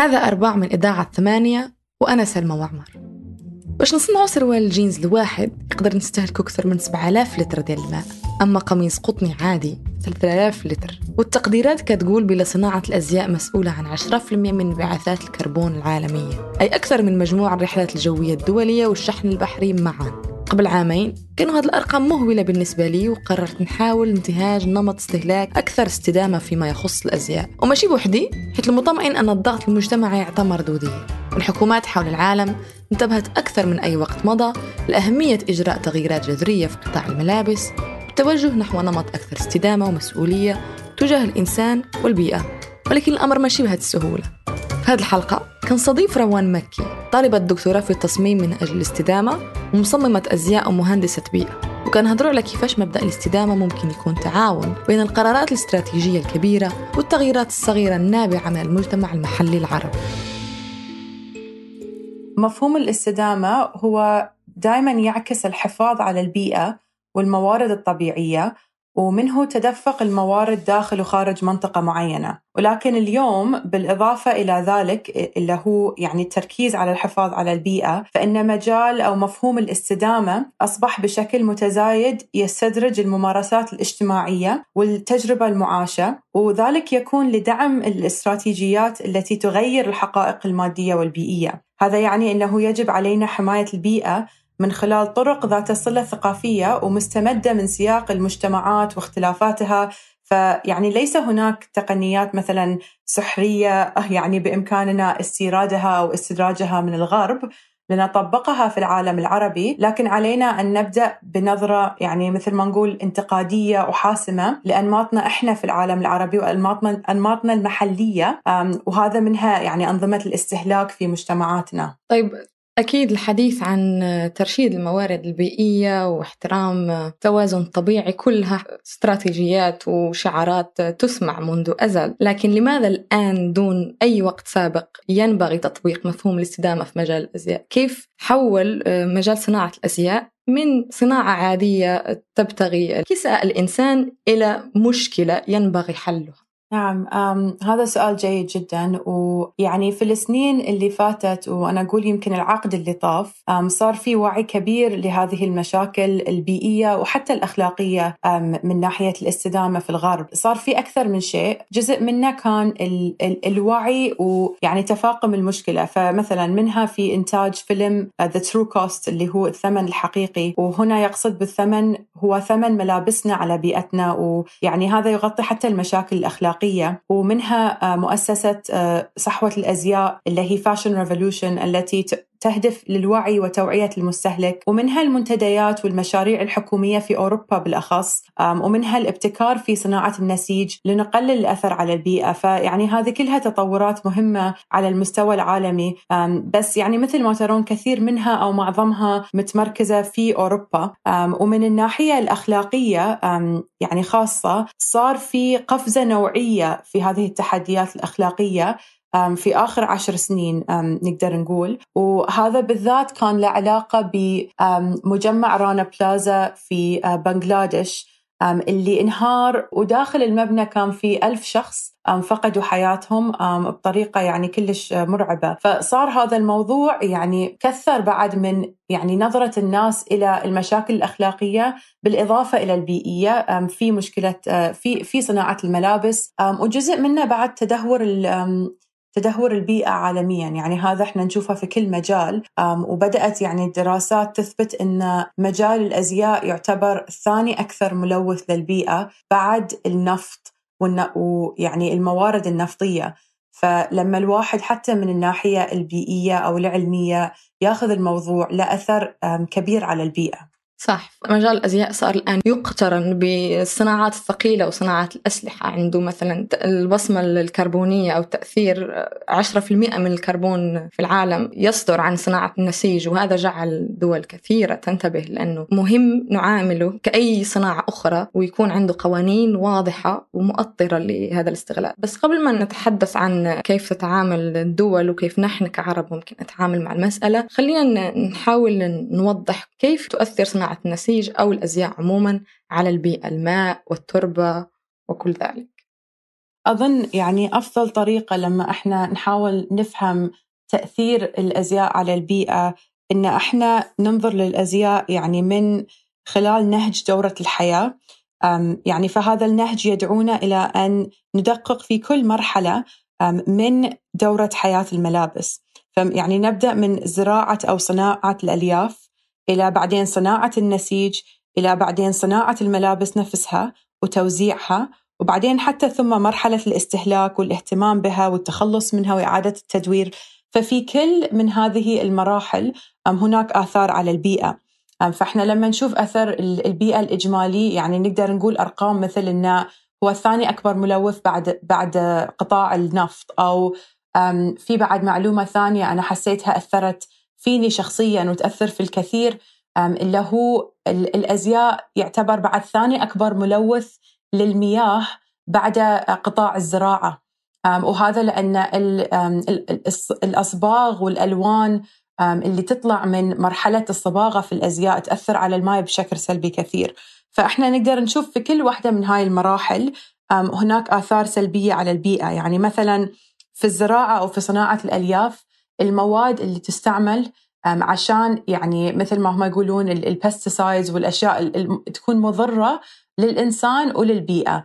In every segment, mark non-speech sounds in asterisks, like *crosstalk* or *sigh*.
هذا أرباع من إذاعة ثمانية وأنا سلمى وعمر باش نصنعوا سروال الجينز الواحد يقدر نستهلكوا أكثر من 7000 لتر ديال الماء. أما قميص قطني عادي 3000 لتر. والتقديرات كتقول بلا صناعة الأزياء مسؤولة عن 10% من انبعاثات الكربون العالمية أي أكثر من مجموع الرحلات الجوية الدولية والشحن البحري معاً. قبل عامين كانوا هذه الأرقام مهولة بالنسبة لي وقررت نحاول انتهاج نمط استهلاك أكثر استدامة فيما يخص الأزياء. وماشي بوحدي حيث المطمئن أن الضغط المجتمعي يعطى مردودية والحكومات حول العالم انتبهت أكثر من أي وقت مضى لأهمية إجراء تغييرات جذرية في قطاع الملابس والتوجه نحو نمط أكثر استدامة ومسؤولية تجاه الإنسان والبيئة. ولكن الأمر ماشي بهذه السهولة. في هذه الحلقة كنستضيف روان مكي طالبة دكتوراه في التصميم من أجل الاستدامة ومصممة أزياء ومهندسة بيئة. وكنهضروا على كيفاش مبدأ الاستدامة ممكن يكون تعاون بين القرارات الاستراتيجية الكبيرة والتغييرات الصغيرة النابعة من المجتمع المحلي العربي. مفهوم الاستدامة هو دائما يعكس الحفاظ على البيئة والموارد الطبيعية ومنه تدفق الموارد داخل وخارج منطقة معينة. ولكن اليوم بالإضافة إلى ذلك اللي هو يعني التركيز على الحفاظ على البيئة فإن مجال أو مفهوم الاستدامة أصبح بشكل متزايد يستدرج الممارسات الاجتماعية والتجربة المعاشة. وذلك يكون لدعم الاستراتيجيات التي تغير الحقائق المادية والبيئية. هذا يعني أنه يجب علينا حماية البيئة من خلال طرق ذات صلة ثقافية ومستمدة من سياق المجتمعات واختلافاتها. فيعني ليس هناك تقنيات مثلا سحرية يعني بإمكاننا استيرادها أو استدراجها من الغرب لنطبقها في العالم العربي. لكن علينا أن نبدأ بنظرة يعني مثل ما نقول انتقادية وحاسمة لأنماطنا إحنا في العالم العربي وأنماطنا المحلية وهذا منها يعني أنظمة الاستهلاك في مجتمعاتنا. طيب أكيد الحديث عن ترشيد الموارد البيئية واحترام توازن طبيعي كلها استراتيجيات وشعارات تسمع منذ أزل. لكن لماذا الآن دون أي وقت سابق ينبغي تطبيق مفهوم الاستدامة في مجال الأزياء؟ كيف حول مجال صناعة الأزياء من صناعة عادية تبتغي كساء الإنسان إلى مشكلة ينبغي حلها؟ نعم هذا سؤال جيد جدا ويعني في السنين اللي فاتت وأنا أقول يمكن العقد اللي طاف صار في وعي كبير لهذه المشاكل البيئية وحتى الأخلاقية من ناحية الاستدامة في الغرب. صار في أكثر من شيء جزء منه كان ال ال الوعي ويعني تفاقم المشكلة. فمثلا منها في إنتاج فيلم The True Cost اللي هو الثمن الحقيقي وهنا يقصد بالثمن هو ثمن ملابسنا على بيئتنا ويعني هذا يغطي حتى المشاكل الأخلاقية. الأخلاقية ومنها آه، مؤسسة آه، صحوة الأزياء اللي هي Fashion Revolution التي تهدف للوعي وتوعية المستهلك ومنها المنتديات والمشاريع الحكومية في أوروبا بالأخص ومنها الابتكار في صناعة النسيج لنقلل الأثر على البيئة. فيعني هذه كلها تطورات مهمة على المستوى العالمي بس يعني مثل ما ترون كثير منها أو معظمها متمركزة في أوروبا. ومن الناحية الأخلاقية يعني خاصة صار في قفزة نوعية في هذه التحديات الأخلاقية في آخر عشر سنين نقدر نقول. وهذا بالذات كان له علاقة بمجمع رانا بلازا في بنغلاديش. اللي انهار وداخل المبنى كان في ألف شخص فقدوا حياتهم بطريقة يعني كلش مرعبة. فصار هذا الموضوع يعني كثر بعد من يعني نظرة الناس إلى المشاكل الأخلاقية بالإضافة إلى البيئية. في مشكلة في في صناعة الملابس. وجزء منه بعد تدهور تدهور البيئة عالميا. يعني هذا إحنا نشوفه في كل مجال. وبدأت يعني الدراسات تثبت أن مجال الأزياء يعتبر ثاني أكثر ملوث للبيئة بعد النفط ويعني الموارد النفطية. فلما الواحد حتى من الناحية البيئية أو العلمية ياخذ الموضوع له أثر كبير على البيئة. صح. مجال الأزياء صار الآن يقترن بالصناعات الثقيلة وصناعات الأسلحة. عنده مثلا البصمة الكربونية أو تأثير 10% من الكربون في العالم يصدر عن صناعة النسيج وهذا جعل دول كثيرة تنتبه لأنه مهم نعامله كأي صناعة أخرى ويكون عنده قوانين واضحة ومؤطرة لهذا الاستغلال. بس قبل ما نتحدث عن كيف تتعامل الدول وكيف نحن كعرب ممكن نتعامل مع المسألة خلينا نحاول نوضح كيف تؤثر صناعة صناعة النسيج أو الأزياء عموما على البيئة الماء والتربة وكل ذلك. أظن يعني أفضل طريقة لما إحنا نحاول نفهم تأثير الأزياء على البيئة إن إحنا ننظر للأزياء يعني من خلال نهج دورة الحياة. يعني فهذا النهج يدعونا إلى أن ندقق في كل مرحلة من دورة حياة الملابس. يعني نبدأ من زراعة أو صناعة الألياف. إلى بعدين صناعة النسيج إلى بعدين صناعة الملابس نفسها وتوزيعها وبعدين حتى ثم مرحلة الاستهلاك والاهتمام بها والتخلص منها وإعادة التدوير. ففي كل من هذه المراحل هناك آثار على البيئة. فإحنا لما نشوف أثر البيئة الإجمالي يعني نقدر نقول أرقام مثل أنه هو الثاني أكبر ملوث بعد بعد قطاع النفط أو في بعد معلومة ثانية أنا حسيتها أثرت فيني شخصيا وتأثر في الكثير اللي هو الأزياء يعتبر بعد ثاني أكبر ملوث للمياه بعد قطاع الزراعة. وهذا لأن الأصباغ والألوان اللي تطلع من مرحلة الصباغة في الأزياء تأثر على الماء بشكل سلبي كثير. فإحنا نقدر نشوف في كل واحدة من هاي المراحل هناك آثار سلبية على البيئة. يعني مثلا في الزراعة أو في صناعة الألياف المواد اللي تستعمل عشان يعني مثل ما هم يقولون البستسايدز والأشياء تكون مضرة للإنسان وللبيئة.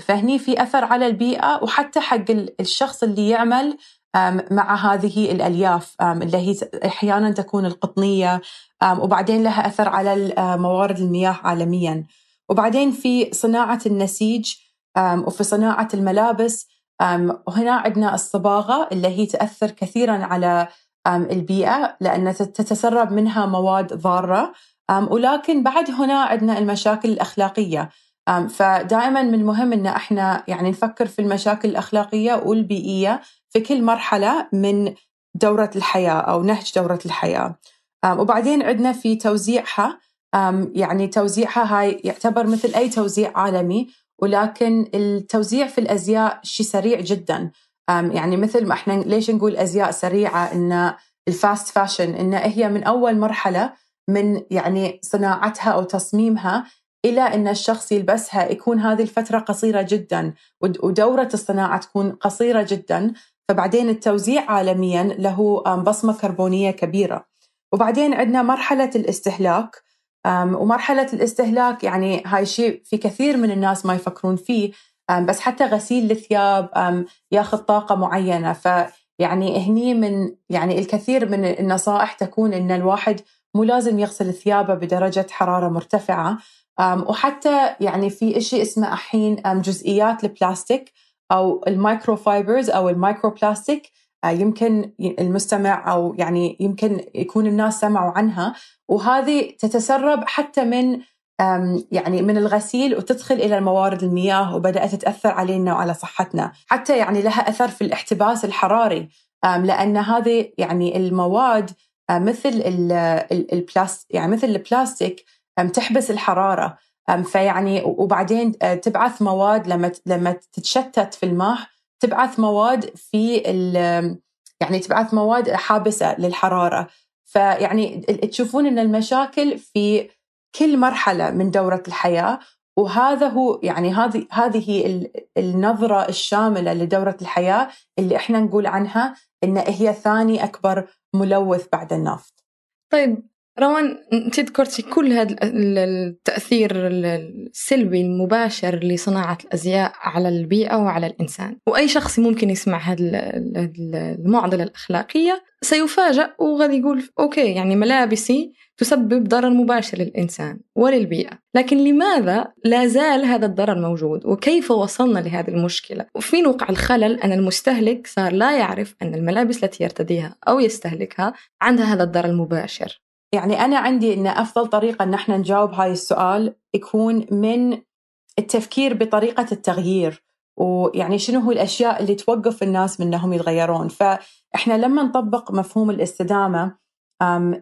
فهني في أثر على البيئة وحتى حق الشخص اللي يعمل مع هذه الألياف اللي هي أحيانا تكون القطنية وبعدين لها أثر على موارد المياه عالميا. وبعدين في صناعة النسيج وفي صناعة الملابس وهنا عندنا الصباغة اللي هي تأثر كثيرا على البيئة لأن تتسرب منها مواد ضارة. ولكن بعد هنا عندنا المشاكل الأخلاقية. فدائما من المهم أن إحنا يعني نفكر في المشاكل الأخلاقية والبيئية في كل مرحلة من دورة الحياة أو نهج دورة الحياة. وبعدين عندنا في توزيعها. يعني توزيعها هاي يعتبر مثل أي توزيع عالمي. ولكن التوزيع في الأزياء شيء سريع جدا. يعني مثل ما إحنا ليش نقول أزياء سريعة؟ إن ال fast fashion إن هي من أول مرحلة من يعني صناعتها أو تصميمها إلى إن الشخص يلبسها يكون هذه الفترة قصيرة جدا ودورة الصناعة تكون قصيرة جدا. فبعدين التوزيع عالميا له بصمة كربونية كبيرة. وبعدين عندنا مرحلة الاستهلاك. ومرحلة الاستهلاك يعني هاي شيء في كثير من الناس ما يفكرون فيه. بس حتى غسيل الثياب ياخذ طاقة معينة. فيعني هني من يعني الكثير من النصائح تكون إن الواحد مو لازم يغسل ثيابه بدرجة حرارة مرتفعة. وحتى يعني في شيء اسمه الحين جزئيات البلاستيك أو ال micro fibers أو ال micro plastic يمكن المستمع أو يعني يمكن يكون الناس سمعوا عنها وهذه تتسرب حتى من يعني من الغسيل وتدخل إلى موارد المياه وبدأت تاثر علينا وعلى صحتنا، حتى يعني لها أثر في الاحتباس الحراري لأن هذه يعني المواد مثل البلاست يعني مثل البلاستيك تحبس الحرارة. فيعني وبعدين تبعث مواد لما لما تتشتت في الماء تبعث مواد في يعني تبعث مواد حابسة للحرارة فيعني تشوفون إن المشاكل في كل مرحلة من دورة الحياة وهذا هو يعني هذه هذه النظرة الشاملة لدورة الحياة اللي إحنا نقول عنها إن هي ثاني أكبر ملوث بعد النفط. طيب روان انت ذكرتي كل هذا التأثير السلبي المباشر لصناعة الأزياء على البيئة وعلى الإنسان. وأي شخص ممكن يسمع هذه المعضلة الأخلاقية سيفاجأ وغادي يقول أوكي يعني ملابسي تسبب ضرر مباشر للإنسان وللبيئة. لكن لماذا لا زال هذا الضرر موجود؟ وكيف وصلنا لهذه المشكلة؟ وفي وقع الخلل أن المستهلك صار لا يعرف أن الملابس التي يرتديها أو يستهلكها عندها هذا الضرر المباشر. يعني أنا عندي أن أفضل طريقة أن إحنا نجاوب هاي السؤال يكون من التفكير بطريقة التغيير ويعني شنو هو الأشياء اللي توقف الناس من أنهم يتغيرون. فإحنا لما نطبق مفهوم الاستدامة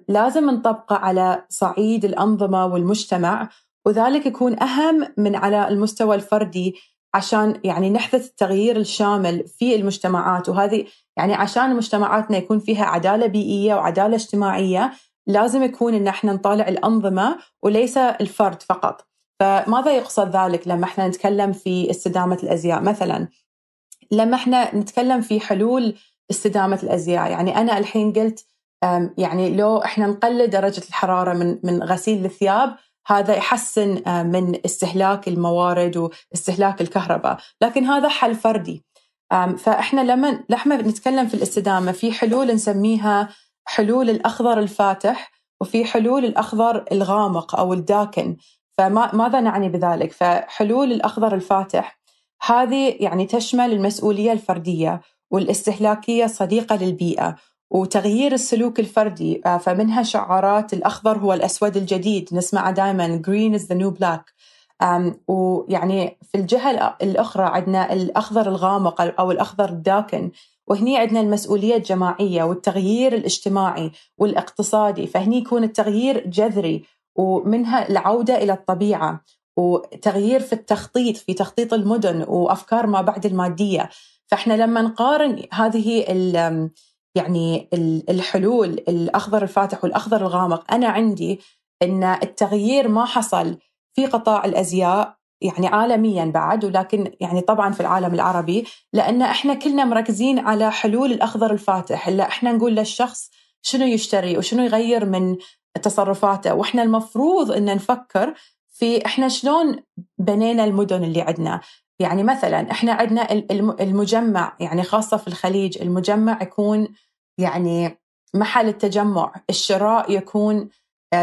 لازم نطبقه على صعيد الأنظمة والمجتمع وذلك يكون أهم من على المستوى الفردي عشان يعني نحدث التغيير الشامل في المجتمعات. وهذه يعني عشان مجتمعاتنا يكون فيها عدالة بيئية وعدالة اجتماعية لازم يكون إن إحنا نطالع الأنظمة وليس الفرد فقط. فماذا يقصد ذلك لما إحنا نتكلم في استدامة الأزياء مثلا؟ لما إحنا نتكلم في حلول استدامة الأزياء يعني أنا الحين قلت يعني لو إحنا نقلل درجة الحرارة من من غسيل الثياب هذا يحسن من استهلاك الموارد واستهلاك الكهرباء لكن هذا حل فردي فإحنا لما لما نتكلم في الاستدامة في حلول نسميها حلول الأخضر الفاتح وفي حلول الأخضر الغامق أو الداكن. فماذا نعني بذلك؟ فحلول الأخضر الفاتح هذه يعني تشمل المسؤولية الفردية والاستهلاكية الصديقة للبيئة وتغيير السلوك الفردي. آه، فمنها شعارات الأخضر هو الأسود الجديد. نسمع دائما green is the new black. ويعني في الجهة الأخرى عندنا الأخضر الغامق أو الأخضر الداكن. وهني عندنا المسؤولية الجماعية والتغيير الاجتماعي والاقتصادي فهني يكون التغيير جذري ومنها العودة إلى الطبيعة وتغيير في التخطيط في تخطيط المدن وأفكار ما بعد المادية. فإحنا لما نقارن هذه يعني الحلول الأخضر الفاتح والأخضر الغامق أنا عندي أن التغيير ما حصل في قطاع الأزياء يعني عالميا بعد ولكن يعني طبعا في العالم العربي لأن إحنا كلنا مركزين على حلول الأخضر الفاتح. إلا إحنا نقول للشخص شنو يشتري وشنو يغير من تصرفاته وإحنا المفروض أن نفكر في إحنا شلون بنينا المدن اللي عندنا يعني مثلا إحنا عندنا المجمع يعني خاصة في الخليج المجمع يكون يعني محل التجمع الشراء يكون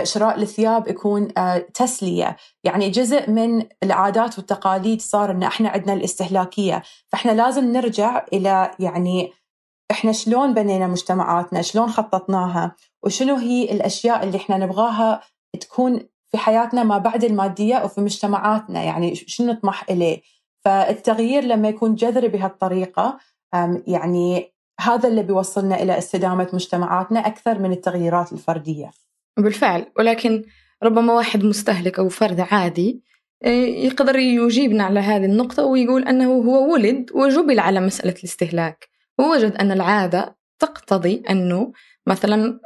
شراء الثياب يكون آه، تسلية. يعني جزء من العادات والتقاليد صار إن إحنا عندنا الاستهلاكية. فإحنا لازم نرجع إلى يعني إحنا شلون بنينا مجتمعاتنا شلون خططناها وشنو هي الأشياء اللي إحنا نبغاها تكون في حياتنا ما بعد المادية وفي مجتمعاتنا. يعني شنو نطمح إليه؟ فالتغيير لما يكون جذري بهالطريقة يعني هذا اللي بيوصلنا إلى استدامة مجتمعاتنا أكثر من التغييرات الفردية. بالفعل. ولكن ربما واحد مستهلك أو فرد عادي آه، يقدر يجيبنا على هذه النقطة ويقول أنه هو ولد وجبل على مسألة الاستهلاك. ووجد أن العادة تقتضي أنه مثلا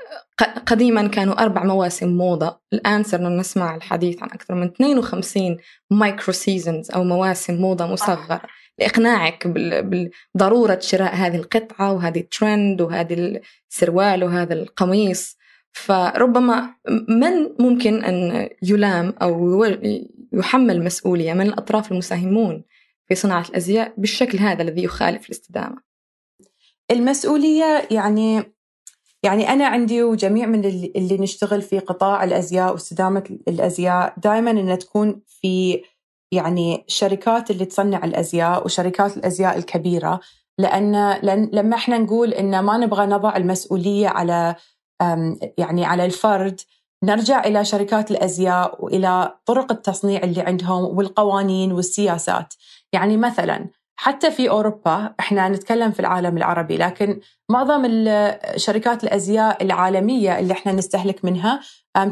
قديما كانوا أربع مواسم موضة. الآن صرنا نسمع الحديث عن أكثر من 52 micro seasons أو مواسم موضة مصغرة. لإقناعك بضرورة شراء هذه القطعة وهذه الترند وهذه السروال وهذا القميص. فربما من ممكن أن يلام أو يحمل مسؤولية من الأطراف المساهمون في صناعة الأزياء بالشكل هذا الذي يخالف الاستدامة؟ المسؤولية يعني يعني أنا عندي وجميع من اللي نشتغل في قطاع الأزياء واستدامة الأزياء دائما أن تكون في يعني الشركات اللي تصنع الأزياء وشركات الأزياء الكبيرة لأن لما إحنا نقول إن ما نبغى نضع المسؤولية على يعني على الفرد نرجع إلى شركات الأزياء وإلى طرق التصنيع اللي عندهم والقوانين والسياسات. يعني مثلا حتى في أوروبا إحنا نتكلم في العالم العربي لكن معظم شركات الأزياء العالمية اللي إحنا نستهلك منها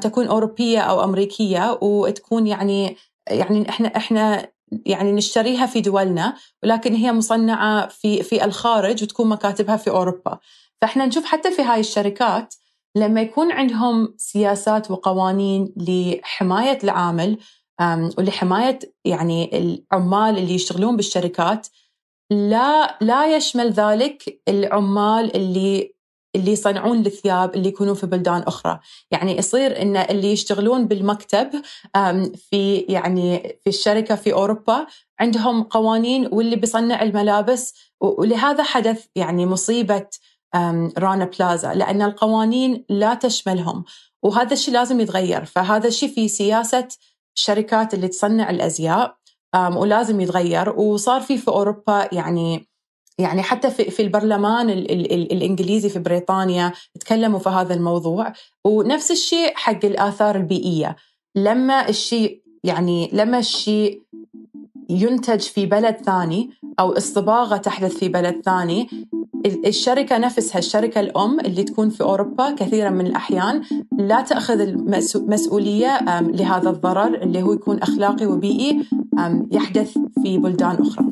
تكون أوروبية أو أمريكية وتكون يعني يعني إحنا إحنا يعني نشتريها في دولنا ولكن هي مصنعة في في الخارج وتكون مكاتبها في أوروبا. فإحنا نشوف حتى في هاي الشركات لما يكون عندهم سياسات وقوانين لحماية العامل ولحماية يعني العمال اللي يشتغلون بالشركات لا لا يشمل ذلك العمال اللي اللي يصنعون الثياب اللي يكونون في بلدان أخرى، يعني يصير إن اللي يشتغلون بالمكتب في يعني في الشركة في أوروبا عندهم قوانين واللي بيصنع الملابس ولهذا حدث يعني مصيبة رانا بلازا لأن القوانين لا تشملهم. وهذا الشيء لازم يتغير. فهذا الشيء في سياسة الشركات اللي تصنع الأزياء ولازم يتغير. وصار في في أوروبا يعني يعني حتى في, في البرلمان ال ال ال الإنجليزي في بريطانيا تكلموا في هذا الموضوع. ونفس الشيء حق الآثار البيئية. لما الشيء يعني لما الشيء ينتج في بلد ثاني أو الصباغه تحدث في بلد ثاني. الشركة نفسها الشركة الأم اللي تكون في أوروبا كثيرا من الأحيان لا تأخذ المسؤولية لهذا الضرر اللي هو يكون أخلاقي وبيئي يحدث في بلدان أخرى.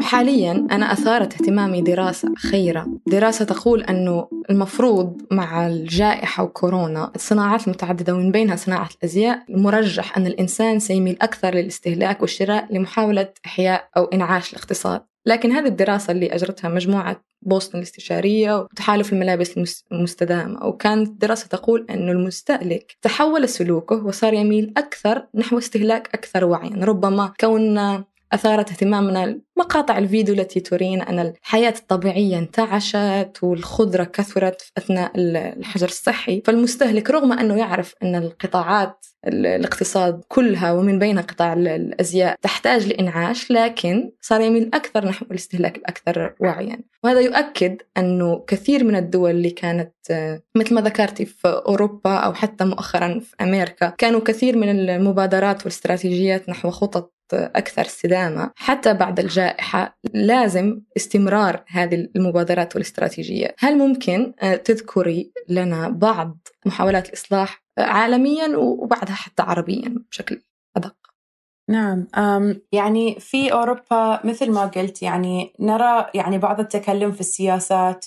حاليا أنا أثارت اهتمامي دراسة أخيرة دراسة تقول أنه المفروض مع الجائحة وكورونا الصناعات المتعددة ومن بينها صناعة الأزياء مرجح أن الإنسان سيميل أكثر للاستهلاك والشراء لمحاولة إحياء أو إنعاش الاقتصاد. لكن هذه الدراسة اللي أجرتها مجموعة بوسطن الاستشارية وتحالف الملابس المستدامة. وكانت دراسة تقول أنه المستهلك تحول سلوكه وصار يميل أكثر نحو استهلاك أكثر وعيا. ربما كوننا أثارت اهتمامنا مقاطع الفيديو التي ترينا أن الحياة الطبيعية انتعشت والخضرة كثرت أثناء الحجر الصحي. فالمستهلك رغم أنه يعرف أن القطاعات الاقتصاد كلها ومن بينها قطاع الأزياء تحتاج لإنعاش لكن صار يميل أكثر نحو الاستهلاك الأكثر وعيا. وهذا يؤكد أنه كثير من الدول اللي كانت مثل ما ذكرتي في أوروبا أو حتى مؤخرا في أمريكا كانوا كثير من المبادرات والاستراتيجيات نحو خطط أكثر استدامة. حتى بعد الجائحة لازم استمرار هذه المبادرات والاستراتيجيات هل ممكن آه، تذكري لنا بعض محاولات الإصلاح عالميا وبعدها حتى عربيا بشكل أدق؟ نعم يعني في أوروبا مثل ما قلت يعني نرى يعني بعض التكلم في السياسات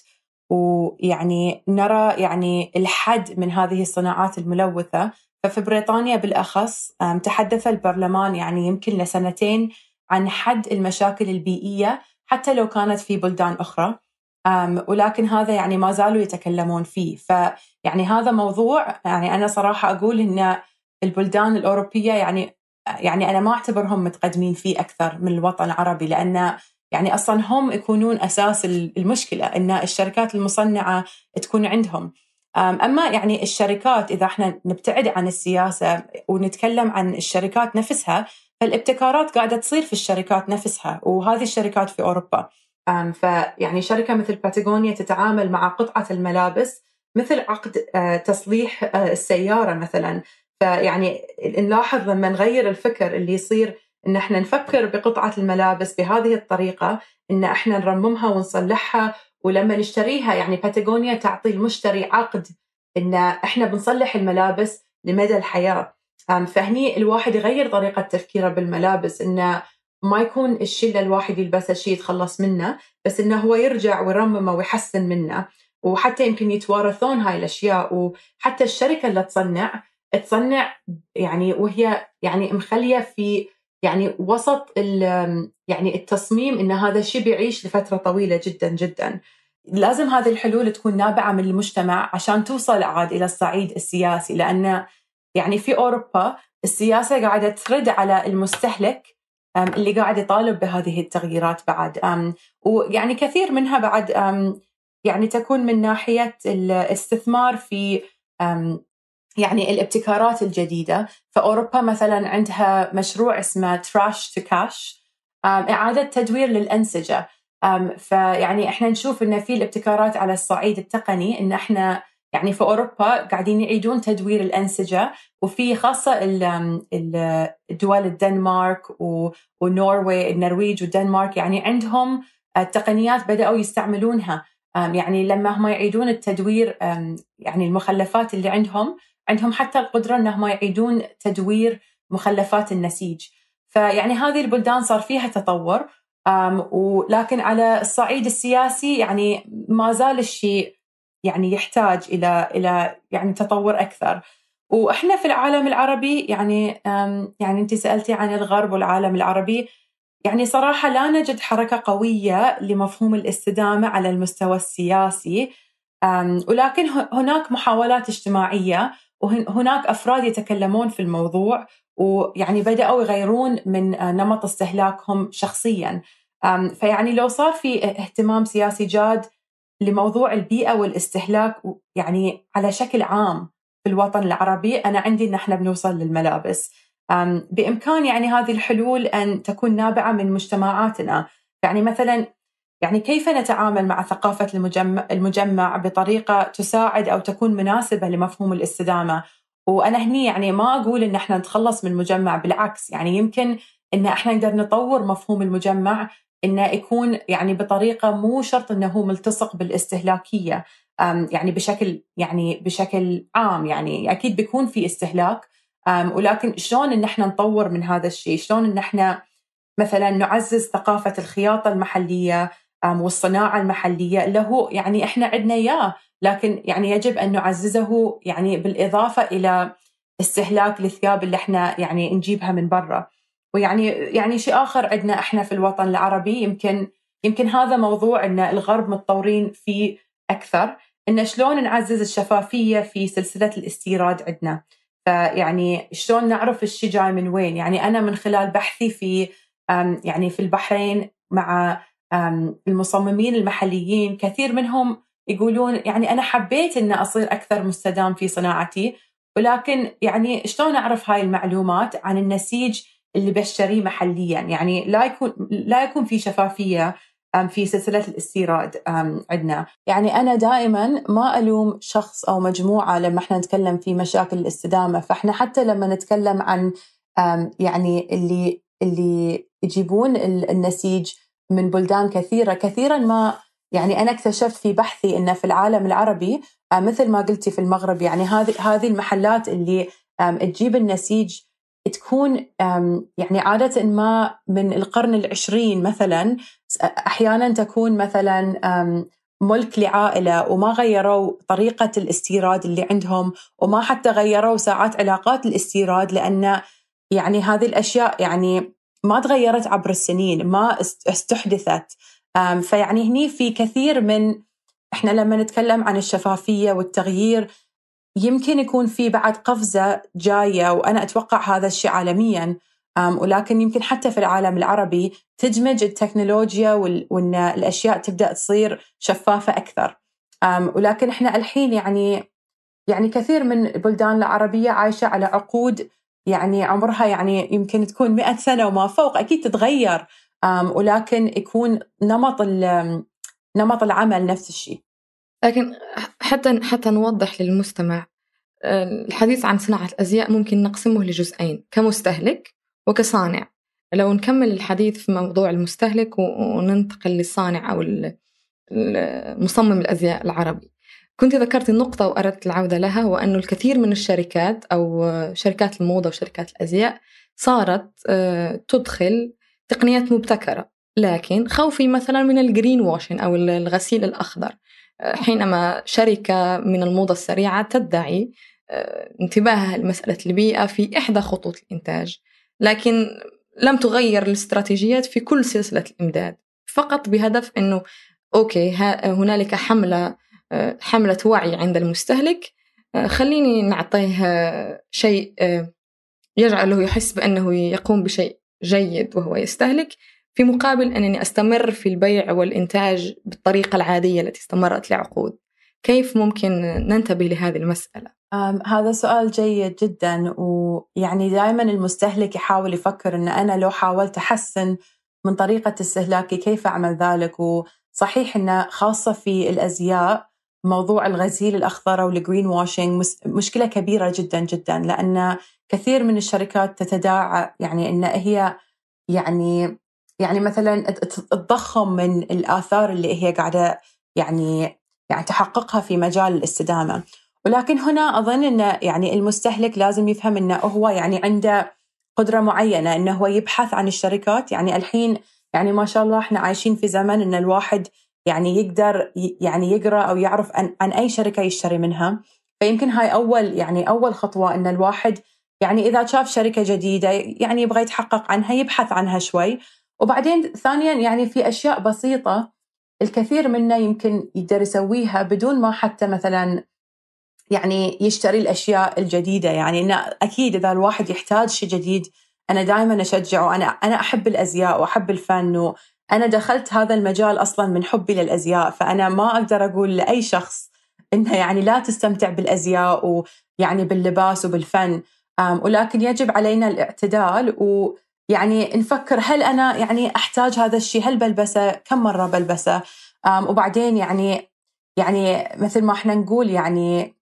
ويعني نرى يعني الحد من هذه الصناعات الملوثة. ففي بريطانيا بالأخص تحدث البرلمان يعني يمكن لسنتين عن حد المشاكل البيئية حتى لو كانت في بلدان أخرى. ولكن هذا يعني ما زالوا يتكلمون فيه. فيعني هذا موضوع يعني أنا صراحة أقول إن البلدان الأوروبية يعني يعني أنا ما أعتبرهم متقدمين فيه أكثر من الوطن العربي لأن يعني أصلا هم يكونون أساس المشكلة إن الشركات المصنعة تكون عندهم. أما يعني الشركات إذا إحنا نبتعد عن السياسة ونتكلم عن الشركات نفسها فالابتكارات قاعدة تصير في الشركات نفسها وهذه الشركات في أوروبا. فيعني شركة مثل باتاغونيا تتعامل مع قطعة الملابس مثل عقد تصليح السيارة مثلا. فيعني نلاحظ لما نغير الفكر اللي يصير إن إحنا نفكر بقطعة الملابس بهذه الطريقة إن إحنا نرممها ونصلحها ولما نشتريها يعني باتاغونيا تعطي المشتري عقد إن إحنا بنصلح الملابس لمدى الحياة. فهني الواحد يغير طريقة تفكيره بالملابس إنه ما يكون الشيء اللي الواحد يلبسه شيء يتخلص منه بس إنه هو يرجع ويرممه ويحسن منه. وحتى يمكن يتوارثون هاي الأشياء وحتى الشركة اللي تصنع تصنع يعني وهي يعني مخلية في يعني وسط يعني التصميم إن هذا الشيء بيعيش لفترة طويلة جدا جدا. لازم هذه الحلول تكون نابعة من المجتمع عشان توصل عاد إلى الصعيد السياسي لأن يعني في أوروبا السياسة قاعدة ترد على المستهلك اللي قاعد يطالب بهذه التغييرات بعد. ويعني كثير منها بعد يعني تكون من ناحية الاستثمار في يعني الابتكارات الجديدة. فأوروبا مثلا عندها مشروع اسمه تراش تو كاش إعادة تدوير للأنسجة. فيعني إحنا نشوف إن في الابتكارات على الصعيد التقني إن إحنا يعني في أوروبا قاعدين يعيدون تدوير الأنسجة. وفي خاصة الدول الدنمارك ونوروي النرويج والدنمارك يعني عندهم التقنيات بدأوا يستعملونها. يعني لما هم يعيدون التدوير يعني المخلفات اللي عندهم عندهم حتى القدرة أنهم يعيدون تدوير مخلفات النسيج. فيعني هذه البلدان صار فيها تطور ولكن على الصعيد السياسي يعني ما زال الشيء يعني يحتاج إلى إلى يعني تطور أكثر. وإحنا في العالم العربي يعني يعني انت سألتي عن الغرب والعالم العربي يعني صراحة لا نجد حركة قوية لمفهوم الاستدامة على المستوى السياسي ولكن هناك محاولات اجتماعية وهناك أفراد يتكلمون في الموضوع ويعني بدأوا يغيرون من نمط استهلاكهم شخصيا. فيعني لو صار في اهتمام سياسي جاد لموضوع البيئة والاستهلاك يعني على شكل عام في الوطن العربي أنا عندي إن إحنا بنوصل للملابس. بإمكان يعني هذه الحلول أن تكون نابعة من مجتمعاتنا. يعني مثلا يعني كيف نتعامل مع ثقافة المجمع, المجمع بطريقة تساعد أو تكون مناسبة لمفهوم الاستدامة؟ وأنا هني يعني ما أقول إن إحنا نتخلص من المجمع بالعكس يعني يمكن إن إحنا نقدر نطور مفهوم المجمع إنه يكون يعني بطريقة مو شرط إنه هو ملتصق بالاستهلاكية يعني بشكل يعني بشكل عام يعني أكيد بيكون في استهلاك ولكن شلون إن إحنا نطور من هذا الشيء؟ شلون إن إحنا مثلا نعزز ثقافة الخياطة المحلية؟ والصناعة المحلية هو يعني إحنا عندنا إياه لكن يعني يجب أن نعززه يعني بالإضافة إلى استهلاك الثياب اللي إحنا يعني نجيبها من برا. ويعني يعني شيء آخر عندنا إحنا في الوطن العربي يمكن يمكن هذا موضوع أن الغرب متطورين فيه أكثر إن شلون نعزز الشفافية في سلسلة الاستيراد عندنا. فيعني شلون نعرف الشيء جاي من وين؟ يعني أنا من خلال بحثي في يعني في البحرين مع المصممين المحليين كثير منهم يقولون يعني أنا حبيت أن أصير أكثر مستدام في صناعتي ولكن يعني شلون أعرف هاي المعلومات عن النسيج اللي بشتريه محليا؟ يعني لا يكون لا يكون في شفافية في سلسلة الاستيراد عندنا. يعني أنا دائما ما ألوم شخص أو مجموعة لما إحنا نتكلم في مشاكل الاستدامة. فإحنا حتى لما نتكلم عن يعني اللي اللي يجيبون النسيج من بلدان كثيرة كثيرا ما يعني أنا اكتشفت في بحثي أن في العالم العربي مثل ما قلتي في المغرب يعني هذه هذه المحلات اللي تجيب النسيج تكون يعني عادة ما من القرن العشرين مثلا أحيانا تكون مثلا ملك لعائلة وما غيروا طريقة الاستيراد اللي عندهم وما حتى غيروا ساعات علاقات الاستيراد لأن يعني هذه الأشياء يعني ما تغيرت عبر السنين ما استحدثت. فيعني هني في كثير من إحنا لما نتكلم عن الشفافية والتغيير يمكن يكون في بعد قفزة جاية وأنا أتوقع هذا الشيء عالميا. ولكن يمكن حتى في العالم العربي تدمج التكنولوجيا وأن الأشياء تبدأ تصير شفافة أكثر. ولكن إحنا الحين يعني يعني كثير من البلدان العربية عايشة على عقود يعني عمرها يعني يمكن تكون مئة سنة وما فوق أكيد تتغير ولكن يكون نمط نمط العمل نفس الشيء. لكن حتى حتى نوضح للمستمع الحديث عن صناعة الأزياء ممكن نقسمه لجزئين كمستهلك وكصانع. لو نكمل الحديث في موضوع المستهلك وننتقل للصانع أو مصمم الأزياء العربي. كنت ذكرت النقطة وأردت العودة لها وأن الكثير من الشركات أو شركات الموضة وشركات الأزياء صارت آه، تدخل تقنيات مبتكرة. لكن خوفي مثلا من الجرين واشن أو الغسيل الأخضر. آه، حينما شركة من الموضة السريعة تدعي آه، انتباهها لمسألة البيئة في إحدى خطوط الإنتاج. لكن لم تغير الاستراتيجيات في كل سلسلة الإمداد. فقط بهدف أنه أوكي هنالك حملة حملة وعي عند المستهلك. خليني نعطيه شيء يجعله يحس بأنه يقوم بشيء جيد وهو يستهلك في مقابل أنني أستمر في البيع والإنتاج بالطريقة العادية التي استمرت لعقود. كيف ممكن ننتبه لهذه المسألة؟ هذا سؤال جيد جدا ويعني دائما المستهلك يحاول يفكر أن أنا لو حاولت أحسن من طريقة استهلاكي كيف أعمل ذلك؟ وصحيح أنه خاصة في الأزياء موضوع الغسيل الأخضر أو ال green washing مشكلة كبيرة جدا جدا لأن كثير من الشركات تتداعى يعني أن هي يعني يعني مثلا تضخم من الآثار اللي هي قاعدة يعني يعني تحققها في مجال الاستدامة. ولكن هنا أظن أن يعني المستهلك لازم يفهم أنه هو يعني عنده قدرة معينة أنه هو يبحث عن الشركات. يعني الحين يعني ما شاء الله إحنا عايشين في زمن أن الواحد يعني يقدر يعني يقرأ أو يعرف عن, عن أي شركة يشتري منها. فيمكن هاي أول يعني أول خطوة أن الواحد يعني إذا شاف شركة جديدة يعني يبغى يتحقق عنها يبحث عنها شوي. وبعدين ثانيا يعني في أشياء بسيطة الكثير منا يمكن يقدر يسويها بدون ما حتى مثلا يعني يشتري الأشياء الجديدة. يعني إن أكيد إذا الواحد يحتاج شيء جديد أنا دائما أشجعه. أنا أنا أحب الأزياء وأحب الفن وأنا دخلت هذا المجال أصلا من حبي للأزياء فأنا ما أقدر أقول لأي شخص إنه يعني لا تستمتع بالأزياء ويعني باللباس وبالفن. ولكن يجب علينا الاعتدال ويعني نفكر هل أنا يعني أحتاج هذا الشيء هل بلبسه؟ كم مرة بلبسه؟ وبعدين يعني يعني مثل ما إحنا نقول يعني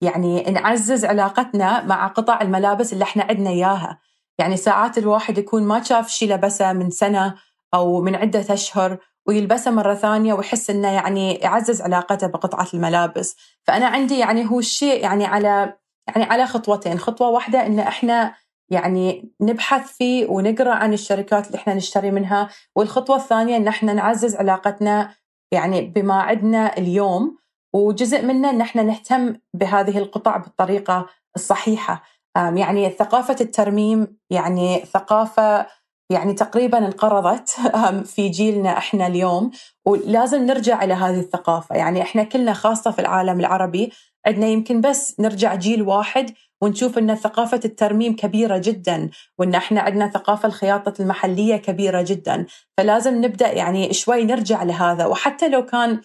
يعني نعزز علاقتنا مع قطع الملابس اللي إحنا عندنا إياها. يعني ساعات الواحد يكون ما شاف شيء لبسه من سنة أو من عدة أشهر ويلبسه مرة ثانية ويحس إنه يعني يعزز علاقته بقطعة الملابس. فأنا عندي يعني هو الشيء يعني على يعني على خطوتين. خطوة واحدة إن إحنا يعني نبحث فيه ونقرأ عن الشركات اللي إحنا نشتري منها. والخطوة الثانية إن إحنا نعزز علاقتنا يعني بما عندنا اليوم. وجزء منه إن إحنا نهتم بهذه القطع بالطريقة الصحيحة. يعني ثقافة الترميم يعني ثقافة يعني تقريبا انقرضت *laughs* في جيلنا إحنا اليوم ولازم نرجع إلى هذه الثقافة. يعني إحنا كلنا خاصة في العالم العربي عندنا يمكن بس نرجع جيل واحد ونشوف إن ثقافة الترميم كبيرة جدا وإن إحنا عندنا ثقافة الخياطة المحلية كبيرة جدا. فلازم نبدأ يعني شوي نرجع لهذا. وحتى لو كان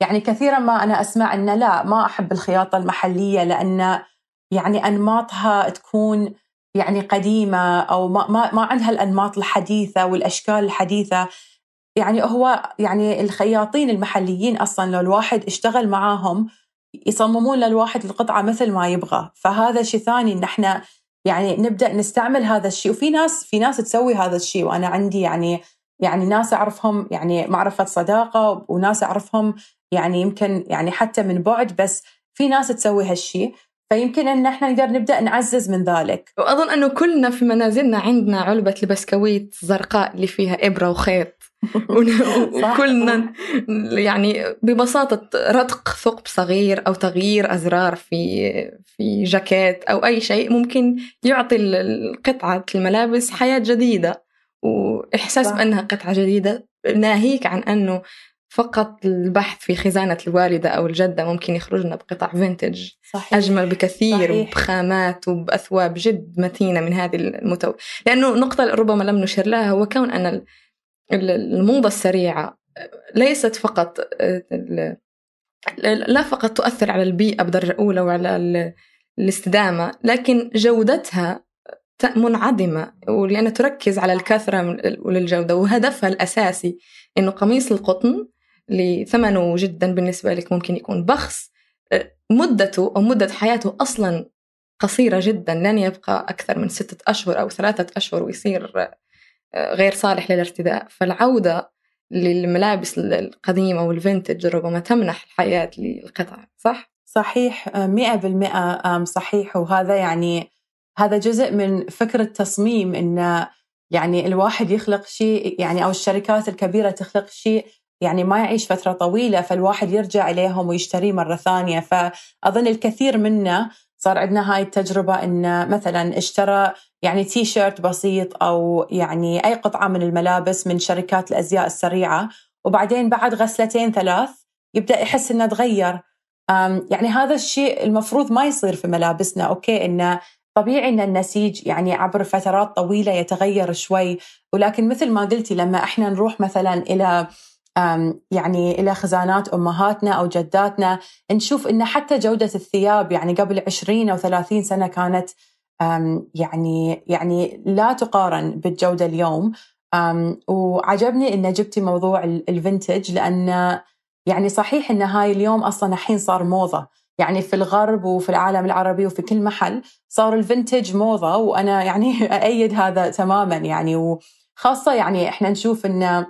يعني كثيرا ما أنا أسمع إن لا ما أحب الخياطة المحلية لأن يعني أنماطها تكون يعني قديمة أو ما ما, ما عندها الأنماط الحديثة والأشكال الحديثة. يعني هو يعني الخياطين المحليين أصلا لو الواحد اشتغل معاهم يصممون للواحد القطعة مثل ما يبغى. فهذا شيء ثاني ان إحنا يعني نبدأ نستعمل هذا الشيء. وفي ناس في ناس تسوي هذا الشيء وأنا عندي يعني يعني ناس أعرفهم يعني معرفة صداقة وناس أعرفهم يعني يمكن يعني حتى من بعد بس في ناس تسوي هالشيء. فيمكن إن إحنا نقدر نبدأ نعزز من ذلك. وأظن أنه كلنا في منازلنا عندنا علبة البسكويت زرقاء اللي فيها إبرة وخيط. *laughs* وكلنا يعني ببساطة رتق ثقب صغير أو تغيير أزرار في في جاكيت أو أي شيء ممكن يعطي قطعة الملابس حياة جديدة. وإحساس صح. بأنها قطعة جديدة ناهيك عن أنه فقط البحث في خزانة الوالدة أو الجدة ممكن يخرجنا بقطع فينتج صحيح. أجمل بكثير صحيح. وبخامات وبأثواب جد متينة من هذه المتو لأنه نقطة ربما لم نشر لها هو كون أن الموضة السريعة ليست فقط لا فقط تؤثر على البيئة بدرجة أولى وعلى الاستدامة لكن جودتها منعدمة ولأنها تركز على الكثرة وللجودة وهدفها الأساسي إنه قميص القطن اللي ثمنه جدا بالنسبة لك ممكن يكون بخس. مدته أو مدة حياته أصلا قصيرة جدا لن يبقى أكثر من ستة أشهر أو ثلاثة أشهر ويصير غير صالح للارتداء. فالعودة للملابس القديمة وال vintage ربما تمنح الحياة للقطع صح؟ صحيح مئة بالمئة صحيح. وهذا يعني هذا جزء من فكرة تصميم إن يعني الواحد يخلق شيء يعني أو الشركات الكبيرة تخلق شيء يعني ما يعيش فترة طويلة فالواحد يرجع إليهم ويشتريه مرة ثانية. فأظن الكثير منا صار عندنا هاي التجربة إن مثلا اشترى يعني تي شيرت بسيط أو يعني أي قطعة من الملابس من شركات الأزياء السريعة وبعدين بعد غسلتين ثلاث يبدأ يحس إنه تغير. يعني هذا الشيء المفروض ما يصير في ملابسنا أوكي؟ إنه طبيعي إن النسيج يعني عبر فترات طويلة يتغير شوي ولكن مثل ما قلتي لما إحنا نروح مثلا إلى يعني إلى خزانات أمهاتنا أو جداتنا نشوف إن حتى جودة الثياب يعني قبل 20 أو 30 سنة كانت يعني يعني لا تقارن بالجودة اليوم. وعجبني إن جبتي موضوع ال vintage لأن يعني صحيح إن هاي اليوم أصلا الحين صار موضة. يعني في الغرب وفي العالم العربي وفي كل محل صار ال vintage موضة وأنا يعني *laughs* أأيد هذا تماما يعني. وخاصة يعني إحنا نشوف إن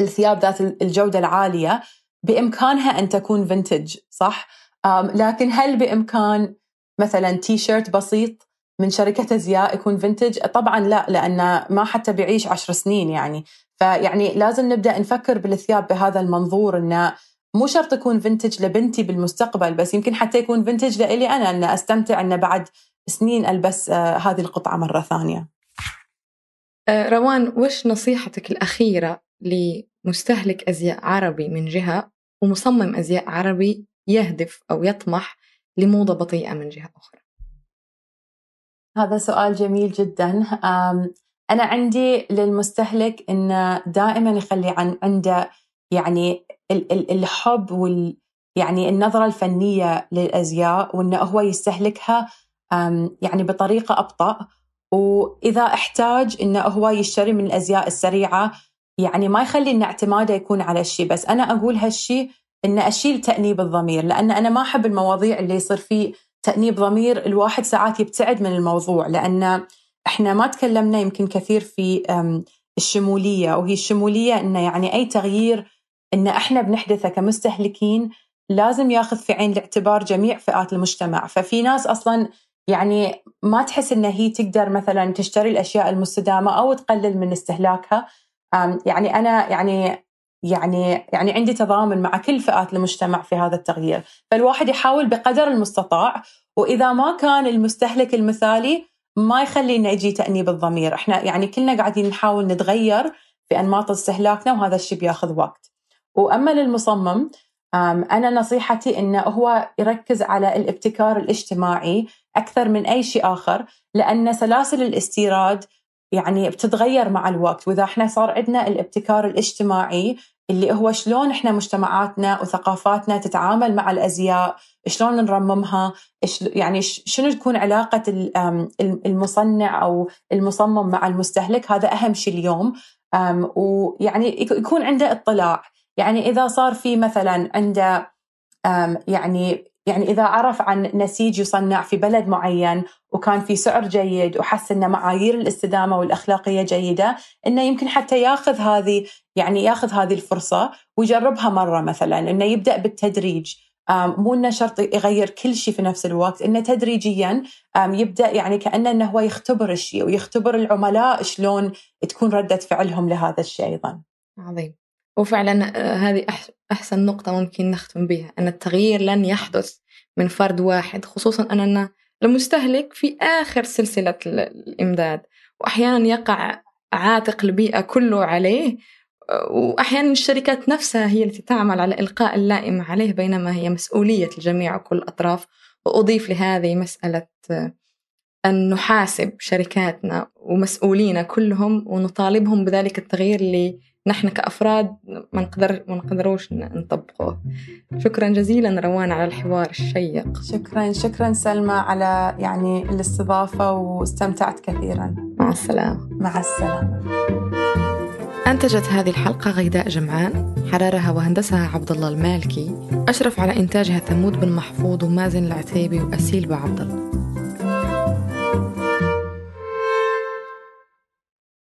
الثياب ذات الجودة العالية بإمكانها أن تكون vintage صح؟ لكن هل بإمكان مثلا تي شيرت بسيط من شركة أزياء يكون فنتج؟ طبعا لا لأن ما حتى بيعيش عشر سنين يعني فيعني لازم نبدأ نفكر بالثياب بهذا المنظور إنه مو شرط يكون فنتج لبنتي بالمستقبل بس يمكن حتى يكون فنتج لإلي أنا أن أستمتع أن بعد سنين ألبس آه، هذه القطعة مرة ثانية آه، روان وش نصيحتك الأخيرة لمستهلك أزياء عربي من جهة ومصمم أزياء عربي يهدف أو يطمح لموضة بطيئة من جهة أخرى. هذا سؤال جميل جدا. أنا عندي للمستهلك أنه دائما يخلي عن عنده يعني الحب وال يعني النظرة الفنية للأزياء وأنه هو يستهلكها يعني بطريقة أبطأ. وإذا احتاج أنه هو يشتري من الأزياء السريعة يعني ما يخلي أن اعتماده يكون على الشيء بس أنا أقول هالشيء أن أشيل تأنيب الضمير لأن أنا ما أحب المواضيع اللي يصير فيه تأنيب ضمير الواحد ساعات يبتعد من الموضوع لأن إحنا ما تكلمنا يمكن كثير في الشمولية وهي الشمولية أنه يعني أي تغيير إن إحنا بنحدثه كمستهلكين لازم ياخذ في عين الاعتبار جميع فئات المجتمع. ففي ناس أصلا يعني ما تحس إن هي تقدر مثلا تشتري الأشياء المستدامة أو تقلل من استهلاكها. يعني أنا يعني يعني يعني عندي تضامن مع كل فئات المجتمع في هذا التغيير. فالواحد يحاول بقدر المستطاع وإذا ما كان المستهلك المثالي ما يخلي إنه يجي تأنيب الضمير. إحنا يعني كلنا قاعدين نحاول نتغير في أنماط استهلاكنا وهذا الشيء بياخذ وقت. وأما للمصمم أنا نصيحتي إنه هو يركز على الابتكار الاجتماعي أكثر من أي شيء آخر لأن سلاسل الاستيراد يعني بتتغير مع الوقت. وإذا إحنا صار عندنا الابتكار الاجتماعي اللي هو شلون إحنا مجتمعاتنا وثقافاتنا تتعامل مع الأزياء شلون نرممها يعني شنو تكون علاقة المصنع أو المصمم مع المستهلك هذا أهم شيء اليوم. ويعني يكون عنده اطلاع. يعني إذا صار في مثلا عنده يعني يعني إذا عرف عن نسيج يصنع في بلد معين وكان في سعر جيد وحس أن معايير الاستدامة والأخلاقية جيدة أنه يمكن حتى ياخذ هذه يعني ياخذ هذه الفرصة ويجربها مرة مثلا أنه يبدأ بالتدريج مو إنه شرط يغير كل شيء في نفس الوقت إنه تدريجيا يبدأ يعني كأنه إنه هو يختبر الشيء ويختبر العملاء شلون تكون ردة فعلهم لهذا الشيء أيضا. عظيم. وفعلا آه، هذه أحسن نقطة ممكن نختم بها. أن التغيير لن يحدث من فرد واحد خصوصا أننا المستهلك في آخر سلسلة الإمداد. وأحيانا يقع عاتق البيئة كله عليه وأحيانا الشركات نفسها هي التي تعمل على إلقاء اللائمة عليه بينما هي مسؤولية الجميع وكل الأطراف. وأضيف لهذه مسألة أن نحاسب شركاتنا ومسؤولينا كلهم ونطالبهم بذلك التغيير اللي نحن كأفراد ما نقدر ما نقدروش نطبقه شكرا جزيلا روان على الحوار الشيق. شكرا شكرا سلمى على يعني الاستضافة واستمتعت كثيرا. مع السلامة. مع السلامة. أنتجت هذه الحلقة غيداء جمعان حرارها وهندسها عبد الله المالكي أشرف على إنتاجها ثمود بن محفوظ ومازن العتيبي وأسيل بعبد الله.